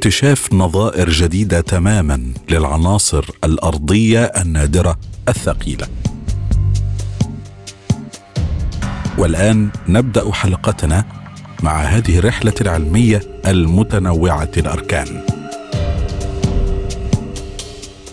اكتشاف نظائر جديدة تماما للعناصر الأرضية النادرة الثقيلة. والآن نبدأ حلقتنا مع هذه الرحلة العلمية المتنوعة الأركان.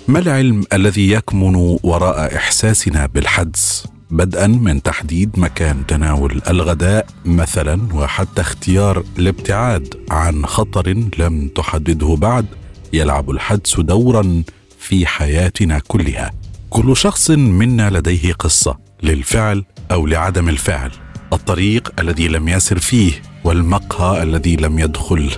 ما العلم الذي يكمن وراء إحساسنا بالحدس؟ بدءا من تحديد مكان تناول الغداء مثلا وحتى اختيار الابتعاد عن خطر لم تحدده بعد يلعب الحدس دورا في حياتنا كلها. كل شخص منا لديه قصة للفعل أو لعدم الفعل. الطريق الذي لم يسر فيه والمقهى الذي لم يدخل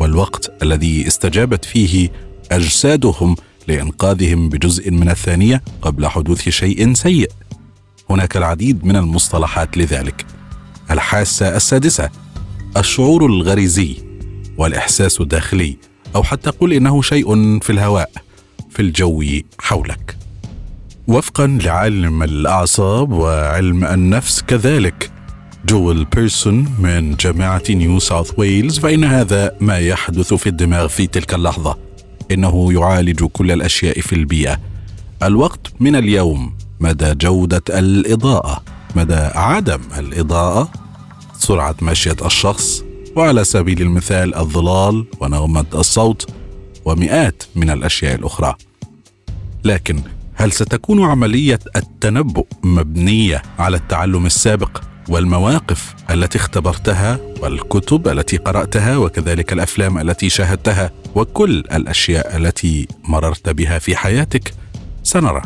والوقت الذي استجابت فيه أجسادهم لإنقاذهم بجزء من الثانية قبل حدوث شيء سيء. هناك العديد من المصطلحات لذلك. الحاسة السادسة الشعور الغريزي والإحساس الداخلي أو حتى قل إنه شيء في الهواء في الجو حولك. وفقا لعالم الأعصاب وعلم النفس كذلك جويل بيرسون من جامعة نيو ساوث ويلز فإن هذا ما يحدث في الدماغ في تلك اللحظة. إنه يعالج كل الأشياء في البيئة. الوقت من اليوم. مدى جودة الإضاءة؟ مدى عدم الإضاءة؟ سرعة مشية الشخص؟ وعلى سبيل المثال الظلال ونغمة الصوت؟ ومئات من الأشياء الأخرى. لكن هل ستكون عملية التنبؤ مبنية على التعلم السابق والمواقف التي اختبرتها والكتب التي قرأتها وكذلك الأفلام التي شاهدتها وكل الأشياء التي مررت بها في حياتك؟ سنرى.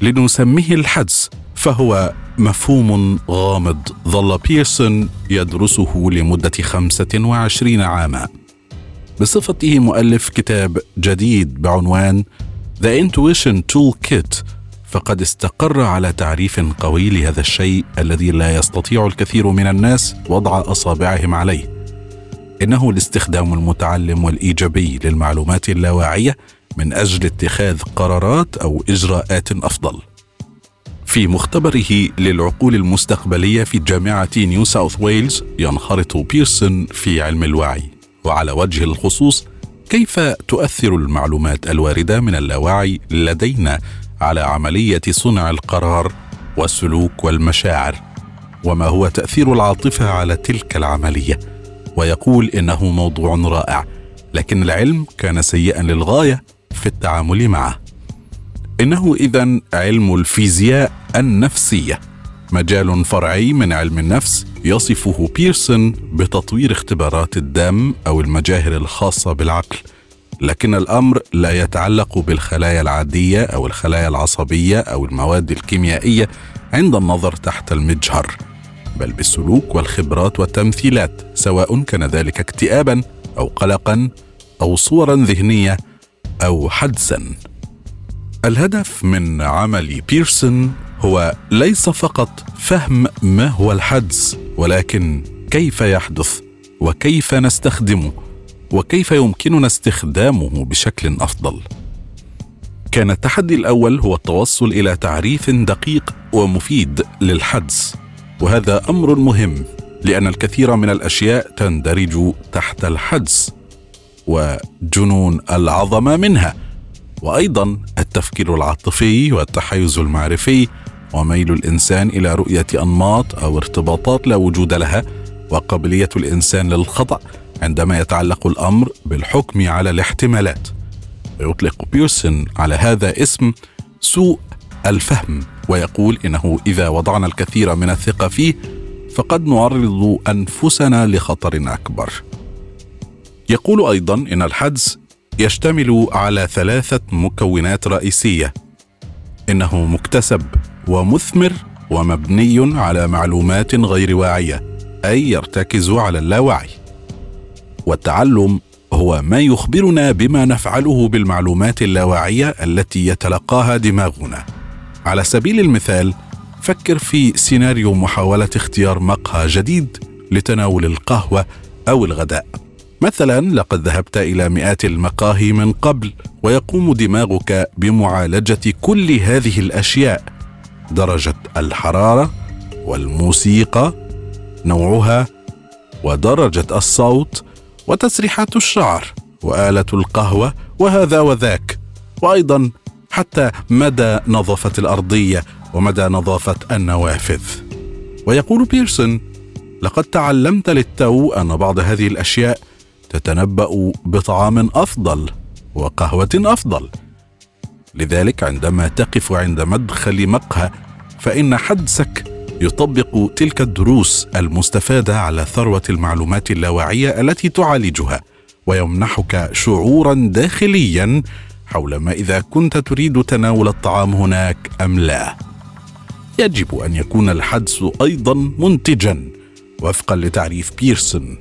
لنسميه الحدس فهو مفهوم غامض ظل بيرسون يدرسه لمدة 25 عاما. بصفته مؤلف كتاب جديد بعنوان The Intuition Toolkit فقد استقر على تعريف قوي لهذا الشيء الذي لا يستطيع الكثير من الناس وضع أصابعهم عليه. إنه الاستخدام المتعلم والإيجابي للمعلومات اللاواعية من أجل اتخاذ قرارات أو إجراءات أفضل. في مختبره للعقول المستقبلية في جامعة نيو ساوث ويلز ينخرط بيرسون في علم الوعي. وعلى وجه الخصوص كيف تؤثر المعلومات الواردة من اللاوعي لدينا على عملية صنع القرار والسلوك والمشاعر؟ وما هو تأثير العاطفة على تلك العملية؟ ويقول إنه موضوع رائع لكن العلم كان سيئا للغاية في التعامل معه. إنه اذا علم الفيزياء النفسية. مجال فرعي من علم النفس يصفه بيرسون بتطوير اختبارات الدم أو المجاهر الخاصة بالعقل. لكن الأمر لا يتعلق بالخلايا العادية أو الخلايا العصبية أو المواد الكيميائية عند النظر تحت المجهر بل بالسلوك والخبرات والتمثيلات سواء كان ذلك اكتئابا أو قلقا أو صورا ذهنية أو حدسا الهدف من عمل بيرسون هو ليس فقط فهم ما هو الحدس ولكن كيف يحدث وكيف نستخدمه وكيف يمكننا استخدامه بشكل أفضل. كان التحدي الأول هو التوصل إلى تعريف دقيق ومفيد للحدس وهذا أمر مهم لأن الكثير من الأشياء تندرج تحت الحدس وجنون العظمه منها وأيضا التفكير العاطفي والتحيز المعرفي وميل الإنسان إلى رؤية أنماط أو ارتباطات لا وجود لها وقابلية الإنسان للخطأ عندما يتعلق الأمر بالحكم على الاحتمالات. ويطلق بيرسون على هذا اسم سوء الفهم ويقول إنه إذا وضعنا الكثير من الثقة فيه فقد نعرض أنفسنا لخطر أكبر. يقول أيضا إن الحدس يشتمل على ثلاثة مكونات رئيسية. إنه مكتسب ومثمر ومبني على معلومات غير واعية أي يرتكز على اللاوعي. والتعلم هو ما يخبرنا بما نفعله بالمعلومات اللاواعيه التي يتلقاها دماغنا. على سبيل المثال فكر في سيناريو محاولة اختيار مقهى جديد لتناول القهوة أو الغداء. مثلا لقد ذهبت إلى مئات المقاهي من قبل ويقوم دماغك بمعالجة كل هذه الأشياء. درجة الحرارة والموسيقى نوعها ودرجة الصوت وتسريحات الشعر وآلة القهوة وهذا وذاك. وأيضا حتى مدى نظافة الأرضية ومدى نظافة النوافذ. ويقول بيرسون لقد تعلمت للتو أن بعض هذه الأشياء تتنبأ بطعام أفضل وقهوة أفضل. لذلك عندما تقف عند مدخل مقهى فإن حدسك يطبق تلك الدروس المستفادة على ثروة المعلومات اللاواعية التي تعالجها ويمنحك شعورا داخليا حول ما إذا كنت تريد تناول الطعام هناك أم لا. يجب أن يكون الحدس أيضا منتجا وفقا لتعريف بيرسون.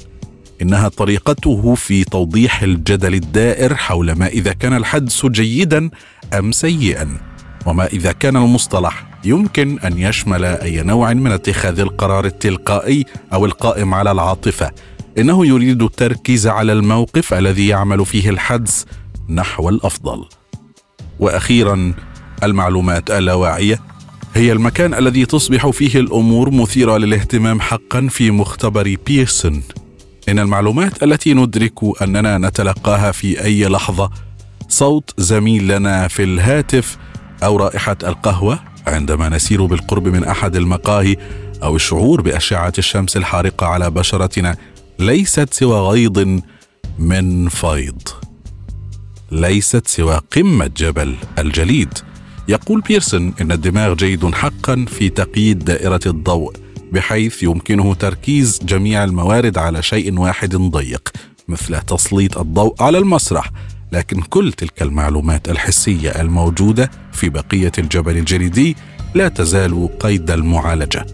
إنها طريقته في توضيح الجدل الدائر حول ما إذا كان الحدس جيدا أم سيئا وما إذا كان المصطلح يمكن أن يشمل أي نوع من اتخاذ القرار التلقائي أو القائم على العاطفة. إنه يريد التركيز على الموقف الذي يعمل فيه الحدس نحو الأفضل. وأخيرا المعلومات اللاواعية. هي المكان الذي تصبح فيه الأمور مثيرة للاهتمام حقا في مختبر بيرسون. ان المعلومات التي ندرك أننا نتلقاها في أي لحظة. صوت زميل لنا في الهاتف أو رائحة القهوة عندما نسير بالقرب من أحد المقاهي أو الشعور بأشعة الشمس الحارقة على بشرتنا. ليست سوى غيض من فيض. ليست سوى قمة جبل الجليد. يقول بيرسون إن الدماغ جيد حقا في تقييد دائرة الضوء. بحيث يمكنه تركيز جميع الموارد على شيء واحد ضيق مثل تسليط الضوء على المسرح. لكن كل تلك المعلومات الحسية الموجودة في بقية الجبل الجليدي لا تزال قيد المعالجة.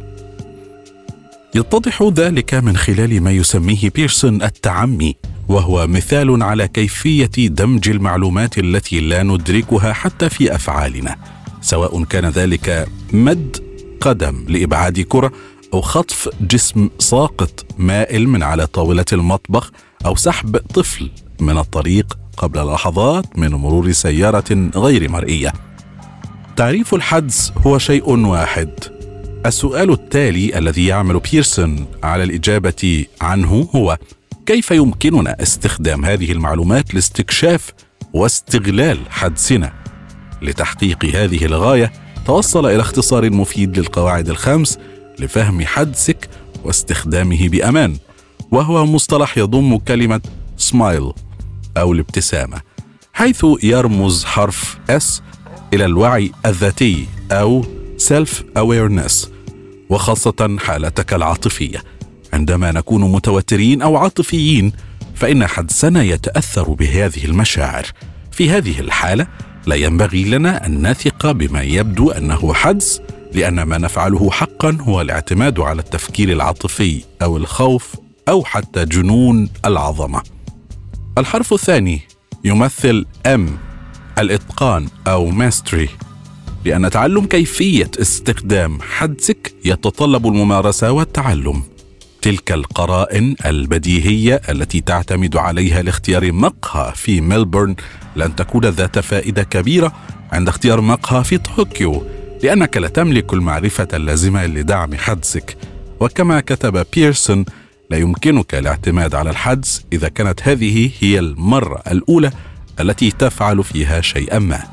يتضح ذلك من خلال ما يسميه بيرسون التعمي وهو مثال على كيفية دمج المعلومات التي لا ندركها حتى في أفعالنا. سواء كان ذلك مد قدم لإبعاد كرة أو خطف جسم ساقط مائل من على طاولة المطبخ أو سحب طفل من الطريق قبل لحظات من مرور سيارة غير مرئية. تعريف الحدس هو شيء واحد. السؤال التالي الذي يعمل بيرسون على الإجابة عنه هو كيف يمكننا استخدام هذه المعلومات لاستكشاف واستغلال حدسنا؟ لتحقيق هذه الغاية توصل إلى اختصار مفيد للقواعد الخمس لفهم حدسك واستخدامه بأمان وهو مصطلح يضم كلمة سمايل أو الابتسامة حيث يرمز حرف S إلى الوعي الذاتي أو self awareness وخاصة حالتك العاطفية. عندما نكون متوترين أو عاطفيين فإن حدسنا يتأثر بهذه المشاعر. في هذه الحالة لا ينبغي لنا أن نثق بما يبدو أنه حدس لأن ما نفعله حقا هو الاعتماد على التفكير العاطفي أو الخوف أو حتى جنون العظمة. الحرف الثاني يمثل M الإتقان أو mastery لأن تعلم كيفية استخدام حدسك يتطلب الممارسة والتعلم. تلك القرائن البديهية التي تعتمد عليها لاختيار مقهى في ملبورن لن تكون ذات فائدة كبيرة عند اختيار مقهى في طوكيو. لأنك لا تملك المعرفة اللازمة لدعم حدسك وكما كتب بيرسون لا يمكنك الاعتماد على الحدس إذا كانت هذه هي المرة الأولى التي تفعل فيها شيئا ما.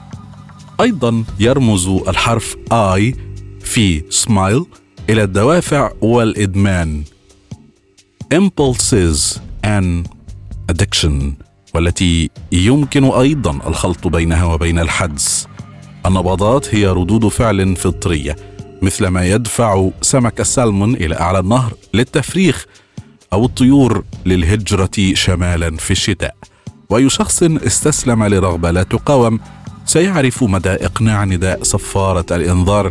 أيضا يرمز الحرف I في سمايل إلى الدوافع والإدمان. Impulses and addiction والتي يمكن أيضا الخلط بينها وبين الحدس النبضات هي ردود فعل فطرية مثل ما يدفع سمك السلمون إلى أعلى النهر للتفريخ أو الطيور للهجرة شمالا في الشتاء. وأي شخص استسلم لرغبة لا تقاوم سيعرف مدى إقناع نداء صفارة الإنذار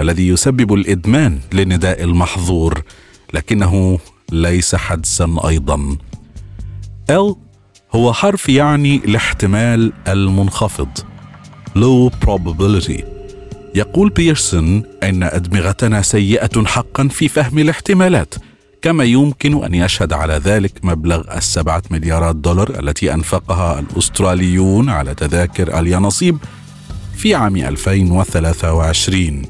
الذي يسبب الإدمان للنداء المحظور لكنه ليس حدسا أيضا. L هو حرف يعني الاحتمال المنخفض. Low probability يقول بيرسون إن أدمغتنا سيئة حقا في فهم الاحتمالات كما يمكن أن يشهد على ذلك مبلغ السبعة مليارات دولار التي أنفقها الأستراليون على تذاكر اليانصيب في عام 2023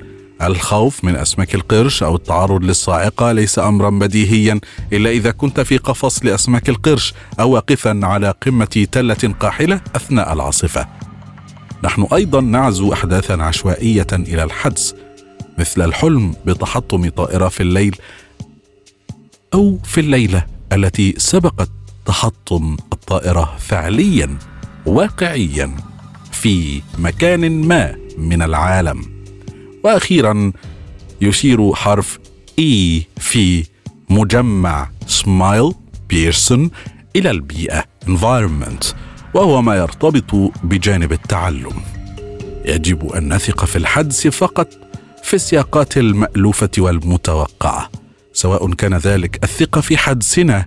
الخوف من أسماك القرش أو التعرض للصاعقة ليس امرا بديهيا إلا إذا كنت في قفص لأسماك القرش أو واقفا على قمة تلة قاحلة أثناء العاصفة. نحن أيضا نعزو احداثا عشوائية إلى الحدس مثل الحلم بتحطم طائرة في الليل أو في الليلة التي سبقت تحطم الطائرة فعليا واقعيا في مكان ما من العالم. وأخيرا يشير حرف اي e في مجمع سمايل بيرسون إلى البيئة environment. وهو ما يرتبط بجانب التعلم. يجب أن نثق في الحدس فقط في السياقات المألوفة والمتوقعة سواء كان ذلك الثقة في حدسنا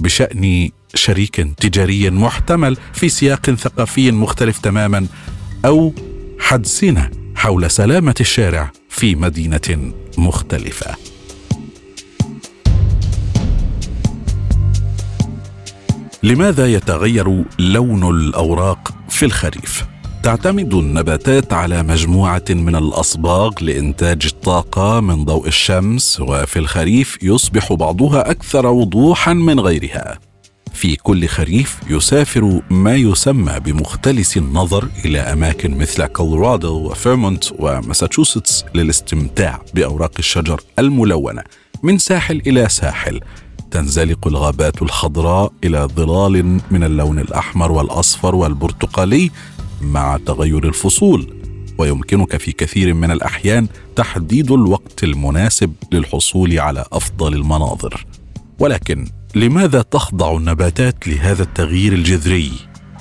بشأن شريك تجاري محتمل في سياق ثقافي مختلف تماما أو حدسنا حول سلامة الشارع في مدينة مختلفة. لماذا يتغير لون الأوراق في الخريف؟ تعتمد النباتات على مجموعة من الأصباغ لإنتاج الطاقة من ضوء الشمس وفي الخريف يصبح بعضها أكثر وضوحا من غيرها. في كل خريف يسافر ما يسمى بمختلسي النظر إلى أماكن مثل كولورادو وفيرمونت وماساتشوستس للاستمتاع بأوراق الشجر الملونة من ساحل إلى ساحل. تنزلق الغابات الخضراء إلى ظلال من اللون الأحمر والأصفر والبرتقالي مع تغير الفصول ويمكنك في كثير من الأحيان تحديد الوقت المناسب للحصول على أفضل المناظر. ولكن لماذا تخضع النباتات لهذا التغيير الجذري؟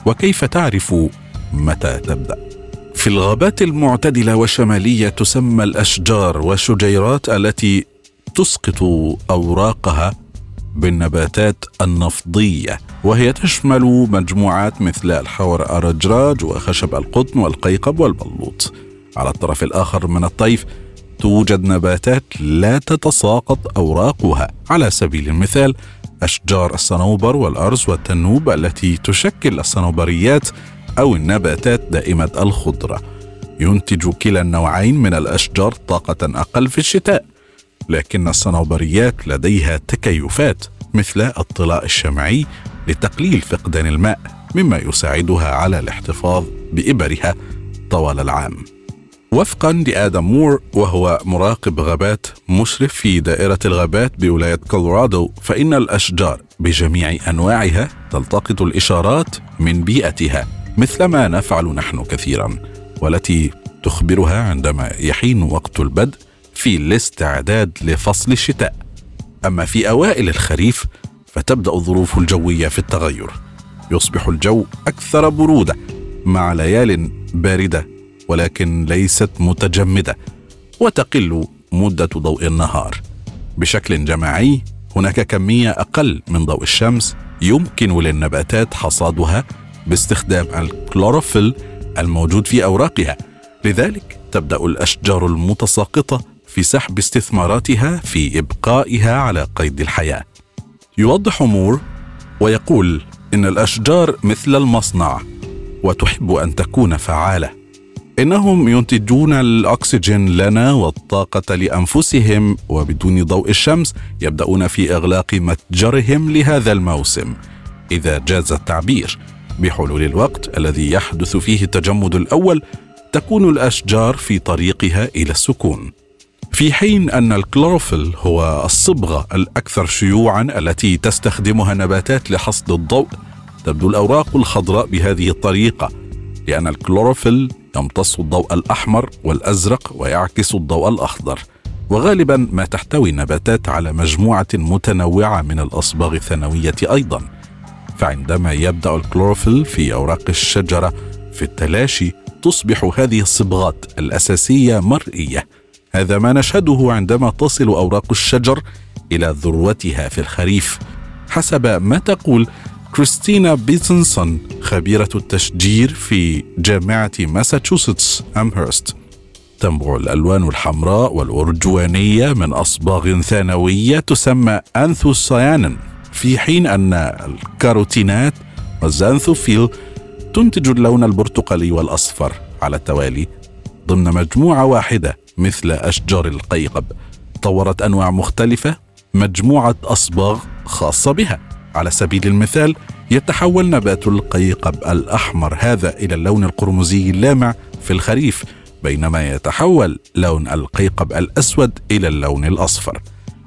وكيف تعرف متى تبدأ؟ في الغابات المعتدلة والشماليه تسمى الأشجار والشجيرات التي تسقط أوراقها بالنباتات النفضية وهي تشمل مجموعات مثل الحور الرجراج وخشب القطن والقيقب والبلوط. على الطرف الآخر من الطيف توجد نباتات لا تتساقط أوراقها. على سبيل المثال أشجار الصنوبر والأرز والتنوب التي تشكل الصنوبريات أو النباتات دائمة الخضرة. ينتج كلا النوعين من الأشجار طاقة أقل في الشتاء. لكن الصنوبريات لديها تكيفات مثل الطلاء الشمعي لتقليل فقدان الماء مما يساعدها على الاحتفاظ بإبرها طوال العام. وفقا لآدم مور وهو مراقب غابات مشرف في دائرة الغابات بولاية كولورادو فإن الأشجار بجميع أنواعها تلتقط الإشارات من بيئتها مثل ما نفعل نحن كثيرا والتي تخبرها عندما يحين وقت البدء في الاستعداد لفصل الشتاء. أما في أوائل الخريف فتبدأ الظروف الجوية في التغير. يصبح الجو أكثر برودة مع ليال باردة ولكن ليست متجمدة وتقل مدة ضوء النهار. بشكل جماعي هناك كمية أقل من ضوء الشمس يمكن للنباتات حصادها باستخدام الكلوروفيل الموجود في أوراقها. لذلك تبدأ الأشجار المتساقطة في سحب استثماراتها في إبقائها على قيد الحياة. يوضح مور ويقول إن الأشجار مثل المصنع وتحب أن تكون فعالة. إنهم ينتجون الأكسجين لنا والطاقة لأنفسهم وبدون ضوء الشمس يبدأون في إغلاق متجرهم لهذا الموسم. إذا جاز التعبير بحلول الوقت الذي يحدث فيه التجمد الأول تكون الأشجار في طريقها إلى السكون. في حين أن الكلوروفيل هو الصبغه الأكثر شيوعا التي تستخدمها النباتات لحصد الضوء تبدو الأوراق الخضراء بهذه الطريقة لأن الكلوروفيل يمتص الضوء الأحمر والأزرق ويعكس الضوء الأخضر. وغالبا ما تحتوي النباتات على مجموعة متنوعة من الأصباغ الثانوية أيضا. فعندما يبدأ الكلوروفيل في أوراق الشجرة في التلاشي تصبح هذه الصبغات الأساسية مرئية. هذا ما نشهده عندما تصل أوراق الشجر إلى ذروتها في الخريف حسب ما تقول كريستينا بيتنسون خبيرة التشجير في جامعة ماساتشوستس أمهرست. تنبع الألوان الحمراء والأرجوانية من أصباغ ثانوية تسمى أنثوسيانين في حين أن الكاروتينات والزانثوفيل تنتج اللون البرتقالي والأصفر على التوالي ضمن مجموعة واحدة. مثل أشجار القيقب. طورت أنواع مختلفة مجموعة أصباغ خاصة بها. على سبيل المثال يتحول نبات القيقب الأحمر هذا إلى اللون القرمزي اللامع في الخريف بينما يتحول لون القيقب الأسود إلى اللون الأصفر.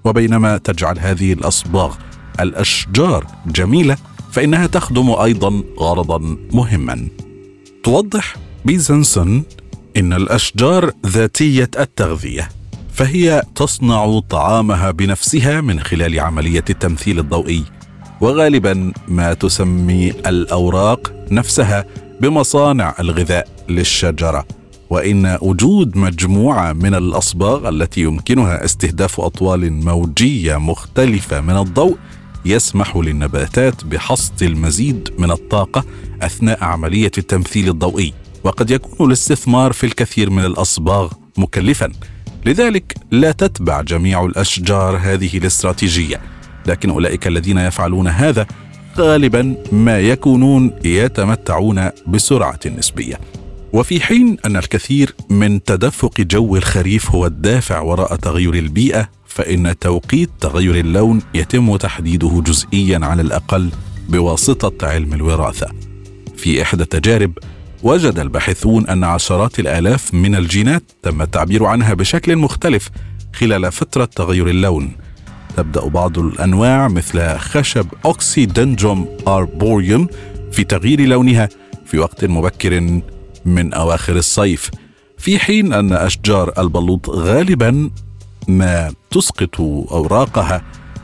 وبينما تجعل هذه الأصباغ الأشجار جميلة فإنها تخدم أيضا غرضا مهما. توضح بيزنسون إن الأشجار ذاتية التغذية فهي تصنع طعامها بنفسها من خلال عملية التمثيل الضوئي وغالبا ما تسمي الأوراق نفسها بمصانع الغذاء للشجرة. وإن وجود مجموعة من الأصباغ التي يمكنها استهداف أطوال موجية مختلفة من الضوء يسمح للنباتات بحصد المزيد من الطاقة أثناء عملية التمثيل الضوئي. وقد يكون الاستثمار في الكثير من الأصباغ مكلفا. لذلك لا تتبع جميع الأشجار هذه الاستراتيجية. لكن أولئك الذين يفعلون هذا غالبا ما يكونون يتمتعون بسرعة نسبية. وفي حين أن الكثير من تدفق جو الخريف هو الدافع وراء تغير البيئة فإن توقيت تغير اللون يتم تحديده جزئيا على الأقل بواسطة علم الوراثة. في إحدى التجارب وجد الباحثون أن عشرات الآلاف من الجينات تم التعبير عنها بشكل مختلف خلال فترة تغير اللون. تبدأ بعض الأنواع مثل خشب اوكسيدندروم أربوريوم في تغيير لونها في وقت مبكر من أواخر الصيف في حين أن أشجار البلوط غالبا ما تسقط أوراقها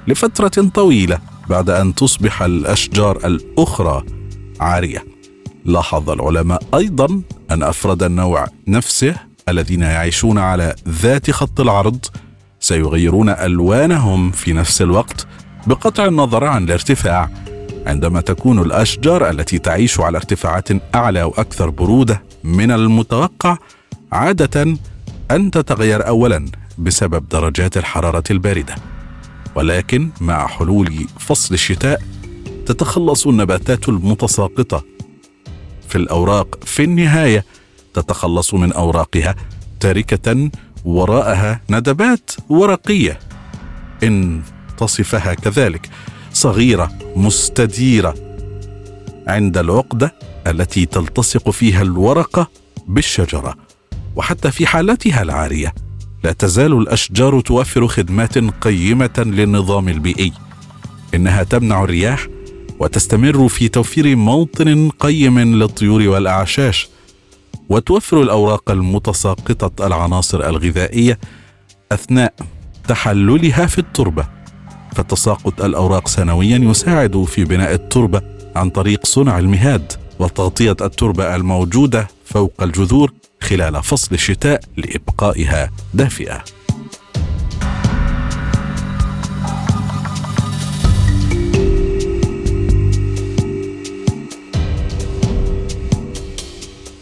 لفترة طويلة بعد أن تصبح الأشجار الأخرى عارية. لاحظ العلماء أيضا أن أفراد النوع نفسه الذين يعيشون على ذات خط العرض سيغيرون ألوانهم في نفس الوقت بقطع النظر عن الارتفاع عندما تكون الأشجار التي تعيش على ارتفاعات أعلى وأكثر برودة من المتوقع عادة أن تتغير اولا بسبب درجات الحرارة الباردة. ولكن مع حلول فصل الشتاء تتخلص النباتات المتساقطة في الأوراق في النهاية تتخلص من أوراقها تاركة وراءها ندبات ورقية. إن تصفها كذلك صغيرة مستديرة. عند العقدة التي تلتصق فيها الورقة بالشجرة وحتى في حالتها العارية لا تزال الأشجار توفر خدمات قيمة للنظام البيئي. إنها تمنع الرياح وتستمر في توفير موطن قيم للطيور والأعشاش وتوفر الأوراق المتساقطة العناصر الغذائية أثناء تحللها في التربة. فتساقط الأوراق سنويا يساعد في بناء التربة عن طريق صنع المهاد وتغطية التربة الموجودة فوق الجذور خلال فصل الشتاء لإبقائها دافئة.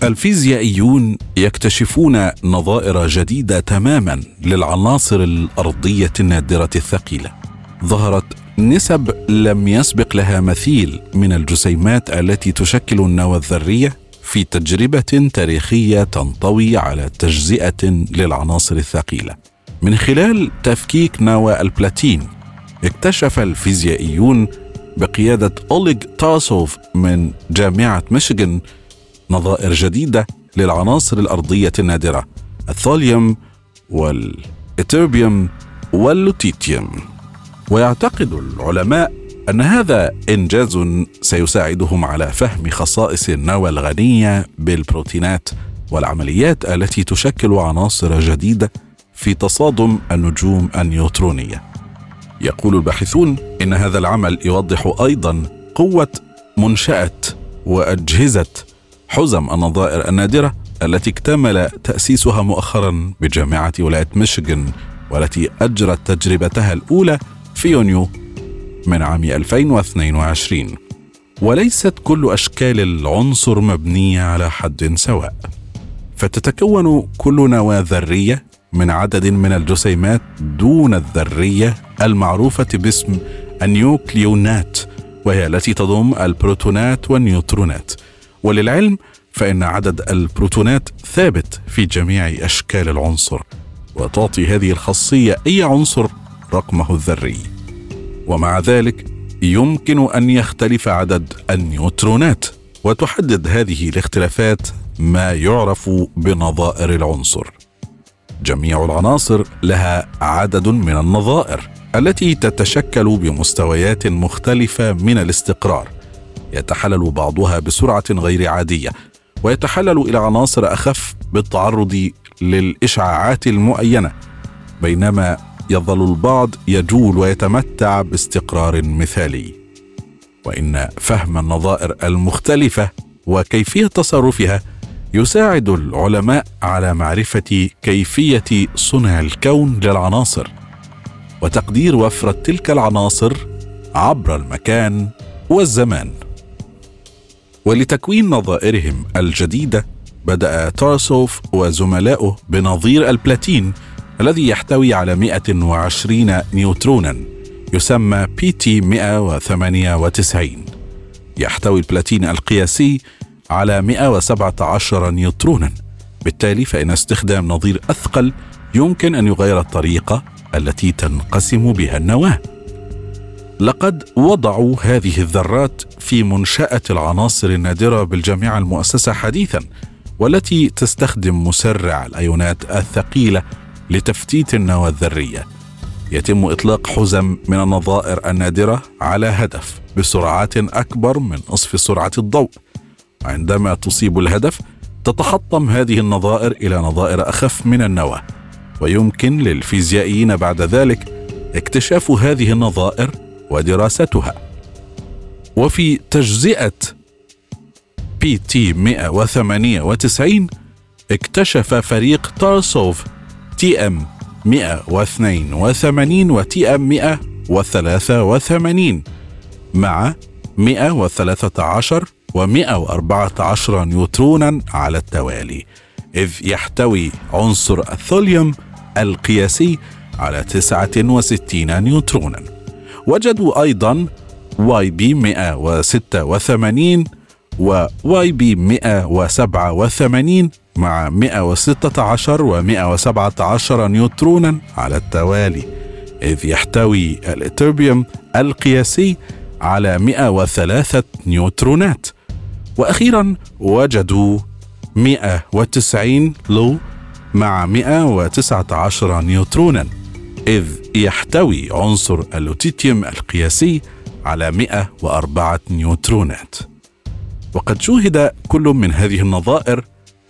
الفيزيائيون يكتشفون نظائر جديدة تماما للعناصر الأرضية النادرة الثقيلة. ظهرت نسب لم يسبق لها مثيل من الجسيمات التي تشكل النواه الذرية في تجربة تاريخية تنطوي على تجزئة للعناصر الثقيلة. من خلال تفكيك نواه البلاتين اكتشف الفيزيائيون بقيادة أوليغ تاسوف من جامعة ميشيغان نظائر جديدة للعناصر الأرضية النادرة الثوليوم والإتربيوم واللوتيتيوم ويعتقد العلماء أن هذا إنجاز سيساعدهم على فهم خصائص النواه الغنية بالبروتينات والعمليات التي تشكل عناصر جديدة في تصادم النجوم النيوترونية. يقول الباحثون إن هذا العمل يوضح أيضا قوة منشأة وأجهزة حزم النظائر النادرة التي اكتمل تأسيسها مؤخرا بجامعة ولاية ميشيغان والتي أجرت تجربتها الأولى في يونيو من عام 2022 وليست كل أشكال العنصر مبنية على حد سواء. فتتكون كل نواة ذرية من عدد من الجسيمات دون الذرية المعروفة باسم النيوكليونات وهي التي تضم البروتونات والنيوترونات. وللعلم فإن عدد البروتونات ثابت في جميع أشكال العنصر وتعطي هذه الخاصية أي عنصر رقمه الذري. ومع ذلك يمكن أن يختلف عدد النيوترونات وتحدد هذه الاختلافات ما يعرف بنظائر العنصر. جميع العناصر لها عدد من النظائر التي تتشكل بمستويات مختلفة من الاستقرار. يتحلل بعضها بسرعة غير عادية ويتحلل إلى عناصر أخف بالتعرض للإشعاعات المعينه بينما يظل البعض يجول ويتمتع باستقرار مثالي. وإن فهم النظائر المختلفة وكيفية تصرفها يساعد العلماء على معرفة كيفية صنع الكون للعناصر وتقدير وفره تلك العناصر عبر المكان والزمان. ولتكوين نظائرهم الجديدة بدأ تارسوف وزملائه بنظير البلاتين الذي يحتوي على 120 نيوترونا يسمى بي تي 198 يحتوي البلاتين القياسي على 117 نيوترونا. بالتالي فإن استخدام نظير أثقل يمكن أن يغير الطريقة التي تنقسم بها النواة. لقد وضعوا هذه الذرات في منشأة العناصر النادرة بالجامعة المؤسسة حديثا والتي تستخدم مسرع الأيونات الثقيلة لتفتيت النواه الذرية. يتم إطلاق حزم من النظائر النادرة على هدف بسرعات أكبر من نصف سرعة الضوء. عندما تصيب الهدف تتحطم هذه النظائر إلى نظائر أخف من النواه ويمكن للفيزيائيين بعد ذلك اكتشاف هذه النظائر ودراستها. وفي تجزئة Pt 198 اكتشف فريق تارسوف Tm 182 و Tm 183 مع 113 و114 نيوترونا على التوالي إذ يحتوي عنصر الثوليوم القياسي على 69 نيوترونا. وجدوا أيضا Yb 186 و Yb 187 مع 116 و 117 نيوترونا على التوالي إذ يحتوي الإتربيوم القياسي على 103 نيوترونات. وأخيرا وجدوا 190 لو مع 119 نيوترونا. إذ يحتوي عنصر اللوتيتيوم القياسي على 104 نيوترونات. وقد شوهد كل من هذه النظائر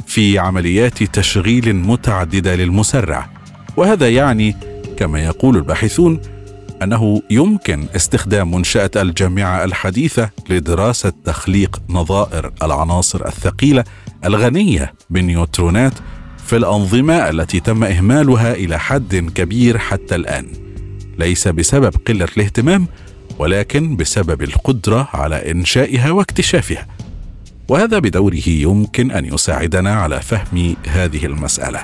في عمليات تشغيل متعددة للمسرع. وهذا يعني كما يقول الباحثون أنه يمكن استخدام منشاه الجامعة الحديثة لدراسة تخليق نظائر العناصر الثقيلة الغنية بالنيوترونات في الأنظمة التي تم إهمالها إلى حد كبير حتى الآن. ليس بسبب قلة الاهتمام ولكن بسبب القدرة على إنشائها واكتشافها. وهذا بدوره يمكن أن يساعدنا على فهم هذه المسألة.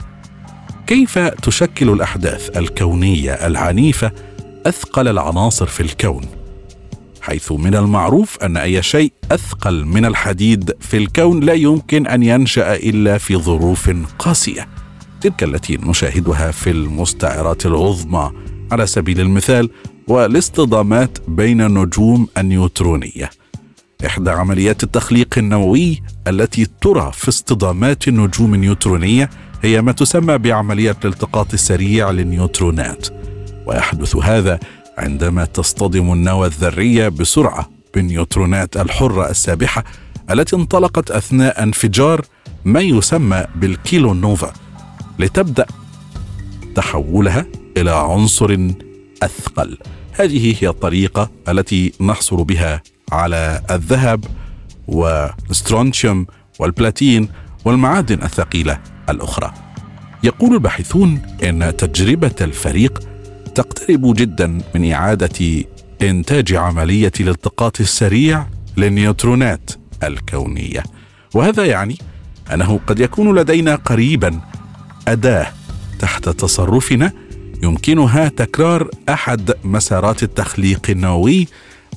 كيف تشكل الأحداث الكونية العنيفة أثقل العناصر في الكون؟ حيث من المعروف أن أي شيء أثقل من الحديد في الكون لا يمكن أن ينشأ إلا في ظروف قاسية. تلك التي نشاهدها في المستعرات العظمى. على سبيل المثال والاصطدامات بين النجوم النيوترونية. إحدى عمليات التخليق النووي التي ترى في اصطدامات النجوم النيوترونية هي ما تسمى بعملية الالتقاط السريع للنيوترونات. ويحدث هذا عندما تصطدم النواه الذرية بسرعة بالنيوترونات الحرة السابحة التي انطلقت أثناء انفجار ما يسمى بالكيلو نوفا لتبدأ تحولها إلى عنصر أثقل. هذه هي الطريقة التي نحصل بها على الذهب والسترونتيوم والبلاتين والمعادن الثقيلة الأخرى. يقول الباحثون إن تجربة الفريق تقترب جدا من إعادة إنتاج عملية الالتقاط السريع للنيوترونات الكونية. وهذا يعني أنه قد يكون لدينا قريبا أداة تحت تصرفنا يمكنها تكرار أحد مسارات التخليق النووي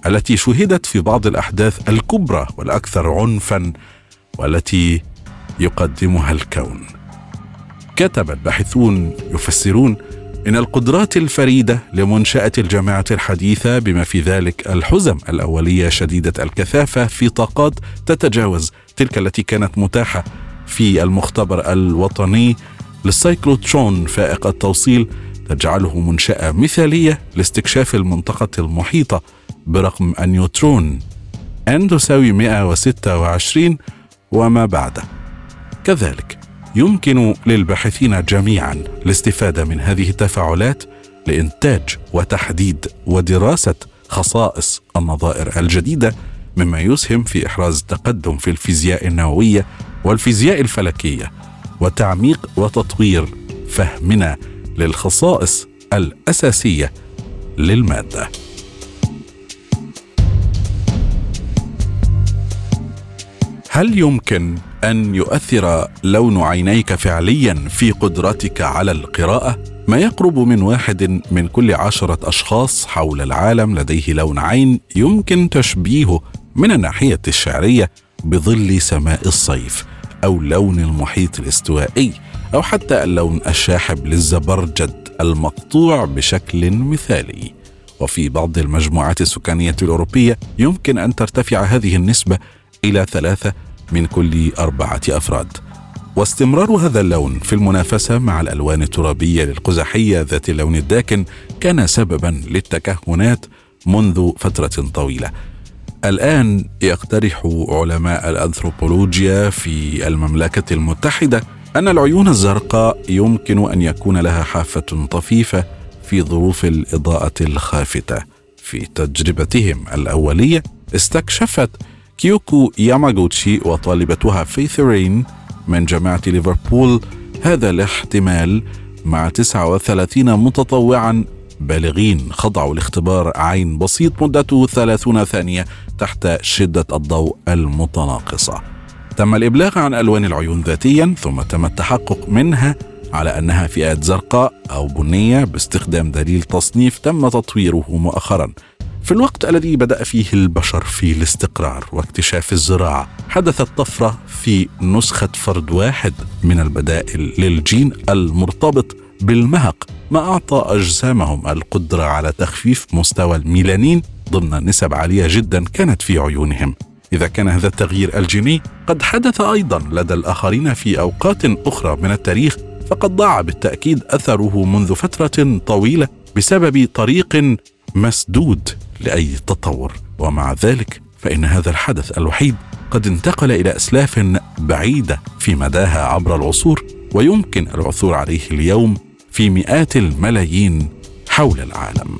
التي شهدت في بعض الأحداث الكبرى والأكثر عنفا والتي يقدمها الكون. كتب الباحثون يفسرون إن القدرات الفريدة لمنشأة الجامعة الحديثة بما في ذلك الحزم الأولية شديدة الكثافة في طاقات تتجاوز تلك التي كانت متاحة في المختبر الوطني للسايكلوترون فائق التوصيل تجعله منشأة مثالية لاستكشاف المنطقة المحيطة برقم النيوترون n تساوي 126 وما بعده كذلك يمكن للباحثين جميعا الاستفادة من هذه التفاعلات لإنتاج وتحديد ودراسة خصائص النظائر الجديدة مما يسهم في إحراز تقدم في الفيزياء النووية والفيزياء الفلكية وتعميق وتطوير فهمنا للخصائص الأساسية للمادة. هل يمكن أن يؤثر لون عينيك فعليا في قدرتك على القراءة؟ ما يقرب من واحد من كل عشرة أشخاص حول العالم لديه لون عين يمكن تشبيهه من الناحية الشعرية بظل سماء الصيف أو لون المحيط الاستوائي أو حتى اللون الشاحب للزبرجد المقطوع بشكل مثالي. وفي بعض المجموعات السكانية الأوروبية يمكن أن ترتفع هذه النسبة إلى ثلاثة من كل أربعة أفراد. واستمرار هذا اللون في المنافسة مع الألوان الترابية للقزحية ذات اللون الداكن كان سببا للتكهنات منذ فترة طويلة. الآن يقترح علماء الأنثروبولوجيا في المملكة المتحدة أن العيون الزرقاء يمكن أن يكون لها حافة طفيفة في ظروف الإضاءة الخافتة. في تجربتهم الأولية استكشفت كيوكو ياماغوتشي وطالبتها فيث رين من جامعة ليفربول هذا الاحتمال مع 39 متطوعا. بالغين خضعوا لاختبار عين بسيط مدته 30 ثانية تحت شدة الضوء المتناقصة. تم الإبلاغ عن ألوان العيون ذاتيا ثم تم التحقق منها على أنها فئات زرقاء أو بنية. باستخدام دليل تصنيف تم تطويره مؤخرا. في الوقت الذي بدأ فيه البشر في الاستقرار واكتشاف الزراعة حدثت طفرة في نسخة فرد واحد من البدائل للجين المرتبط بالمهق ما أعطى أجسامهم القدرة على تخفيف مستوى الميلانين ضمن نسب عالية جدا كانت في عيونهم. إذا كان هذا التغيير الجيني قد حدث أيضا لدى الآخرين في أوقات أخرى من التاريخ فقد ضاع بالتأكيد أثره منذ فترة طويلة بسبب طريق مسدود لأي تطور. ومع ذلك فإن هذا الحدث الوحيد قد انتقل إلى أسلاف بعيدة في مداها عبر العصور ويمكن العثور عليه اليوم في مئات الملايين حول العالم.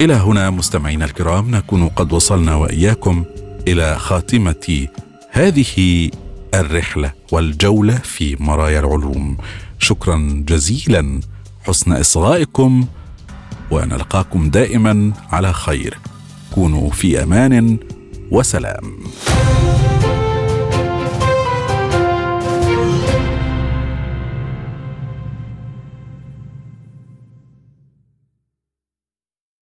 إلى هنا مستمعينا الكرام نكون قد وصلنا وإياكم إلى خاتمة هذه الرحلة والجولة في مرايا العلوم. شكرا جزيلا. حسن إصغائكم ونلقاكم دائما على خير. كونوا في أمان وسلام.